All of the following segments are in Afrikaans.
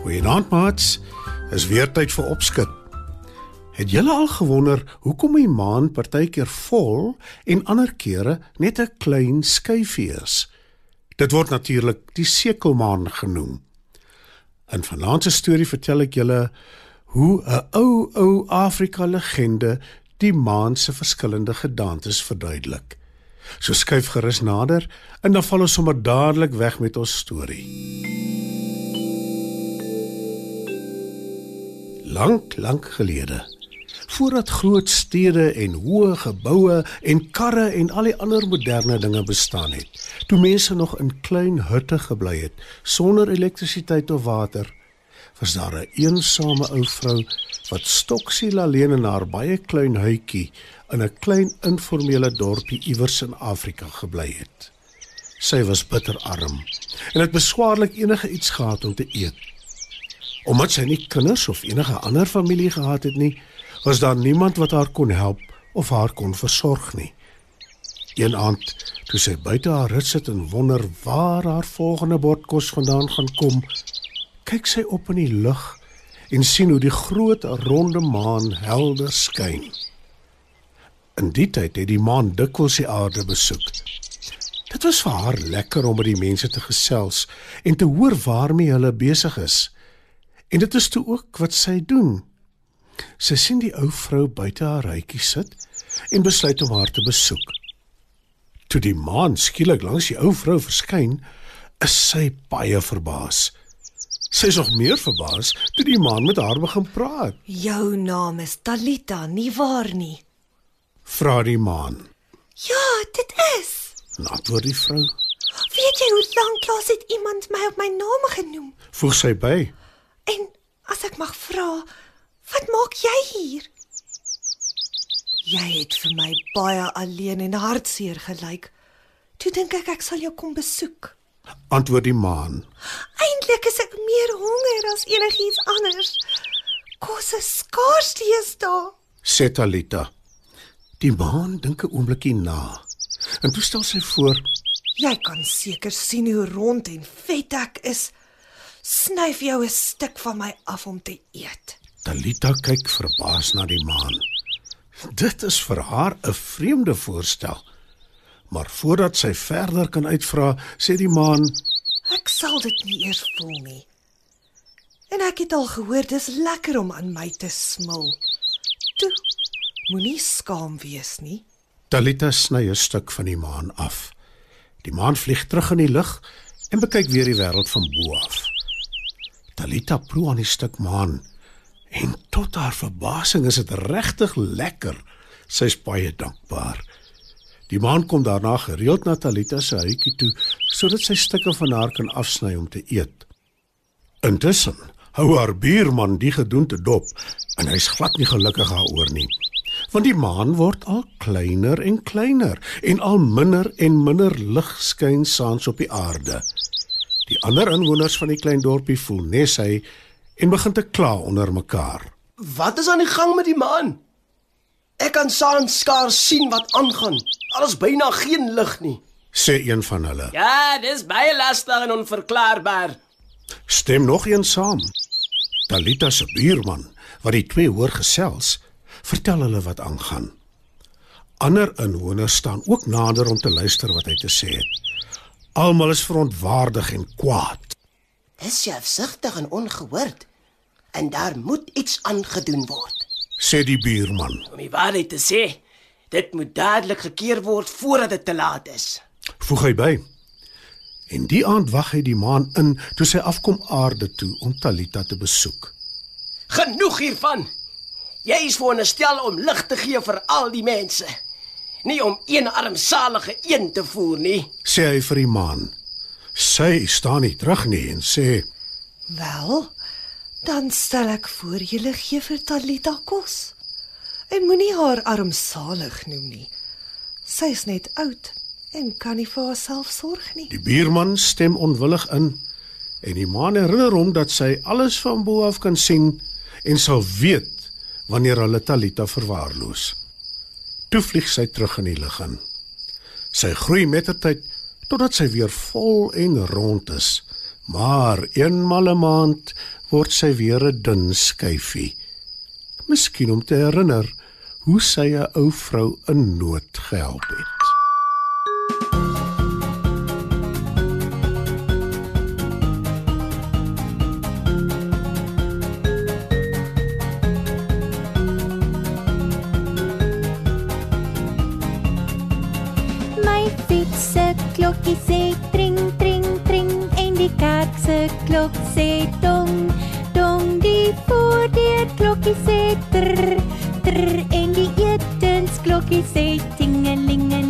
Goeienaand maats. Is weer tyd vir opskud. Het julle al gewonder hoekom die maan partykeer vol en ander kere net 'n klein skyfie is? Dit word natuurlik die sekelmaan genoem. In vanaand se storie vertel ek julle hoe 'n ou ou Afrika legende die maan se verskillende gedagtes verduidelik. So skuif gerus nader en dan val ons sommer dadelik weg met ons storie. Lank lank gelede. Voordat groot stede en hoë geboue en karre en al die ander moderne dinge bestaan het toe mense nog in klein hutte gebly het sonder elektrisiteit of water was daar 'n eensame ou vrou wat stoksiel alleen in haar baie klein huitjie in 'n klein informele dorpie iewers in Afrika gebly het. Sy was bitterarm en het beswaarlik enige iets gehad om te eet Omdat sy nie kinders of enige ander familie gehad het nie, was daar niemand wat haar kon help of haar kon versorg nie. Een aand, toe sy buite haar hut sit en wonder waar haar volgende bord kos vandaan gaan kom, kyk sy op in die lug en sien hoe die groot ronde maan helder skyn. In die tyd het die maan dikwels die aarde besoek. Dit was vir haar lekker om met die mense te gesels en te hoor waarmee hulle besig is. En dit is toe ook wat sy doen. Sy sien die ou vrou buite haar huitjie sit en besluit om haar te besoek. Toe die maan skielik langs die ou vrou verskyn, is sy baie verbaas. Sy is nog meer verbaas toe die maan met haar begin praat. Jou naam is Talita, nie waar nie? Vra die maan. Ja, dit is. Antwoord die vrou. Weet jy hoe lank laas het iemand my op my naam genoem? Voeg sy by. En as ek mag vra, wat maak jy hier? Jy het vir my baie alleen en hartseer gelyk. Toe dink ek ek sal jou kom besoek. Antwoord die maan. Eintlik is ek meer honger as enigiets anders. Kos is skaars deesdae. Sê Talita. Die maan dink 'n oombliekie na. En toe stel sy voor: Jy kan seker sien hoe rond en vet ek is snyf jou 'n stuk van my af om te eet. Talita kyk verbaas na die maan. Dit is vir haar 'n vreemde voorstel. Maar voordat sy verder kan uitvra, sê die maan: "Ek sal dit nie eers voel nie. En ek het al gehoor dis lekker om aan my te smil. Toe moenie skaam wees nie." Talita sny 'n stuk van die maan af. Die maan vlieg terug in die lug en bekyk weer die wêreld van bo af. Talita proe aan die stuk maan en tot haar verbasing is dit regtig lekker. Sy's baie dankbaar. Die maan kom daarna gereeld na Talita se huitjie toe sodat sy stukke van haar kan afsny om te eet. Intussen hou haar buurman die gedoente dop en hy's glad nie gelukkig daaroor nie. Want die maan word al kleiner en kleiner en al minder en minder lig skyn saans op die aarde. Die ander inwoners van die klein dorpie voel nes hy en begin te kla onder mekaar. Wat is aan die gang met die maan? Ek kan saans skaars sien wat aangaan. Alles byna geen lig nie, sê een van hulle. Ja, dis baie lastig en onverklaarbaar. Stem nog een saam. Talita se buurman, wat die twee hoor gesels, vertel hulle wat aangaan. Ander inwoners staan ook nader om te luister wat hy te sê het. Almal is verontwaardig en kwaad. Dis selfsugtig en ongehoord. En daar moet iets aangedoen word. Sê die buurman. Om die waarheid te sê, dit moet dadelik gekeer word voordat dit te laat is. Voeg hy by. En die aand wag hy die maan in toe sy afkom aarde toe om Talita te besoek. Genoeg hiervan. Jy is veronderstel om lig te gee vir al die mense. Nie om een armsalige een te voer nie. sê hy vir die maan. Sy staan nie terug nie en sê: Wel, dan stel ek voor julle gee vir Talita kos. En moenie haar armsalig noem nie. Sy is net oud en kan nie vir haarself sorg nie. Die buurman stem onwillig in en die maan herinner hom dat sy alles van bo af kan sien en sal weet wanneer hulle Talita verwaarloos. Toe vlieg sy terug in die lug in. Sy groei mettertyd totdat sy weer vol en rond is. Maar eenmal 'n maand word sy weer 'n dun skyfie. Miskien om te herinner hoe sy 'n ou vrou in nood gehelp het. Klokkie sê tring tring tring en die kerk se klok sê dong dong die voordeur klokkie sê trr trr en die etensklokkie sê tingelingeling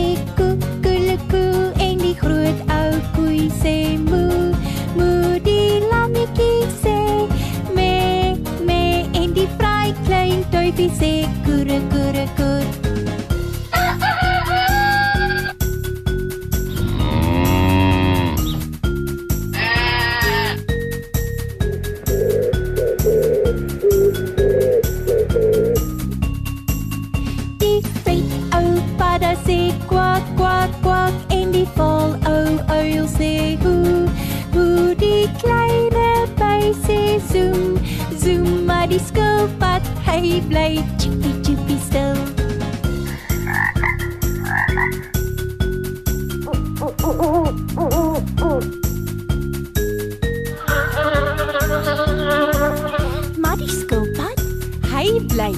sê koekelekoe en die groot ou koei sê moe moe die lammetjie sê me me en die vry klein duifie sê zoom maar die skilpad hy bly chippy chippy stil Maar die skilpad hy bly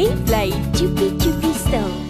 Play, play, choopy choopy stone.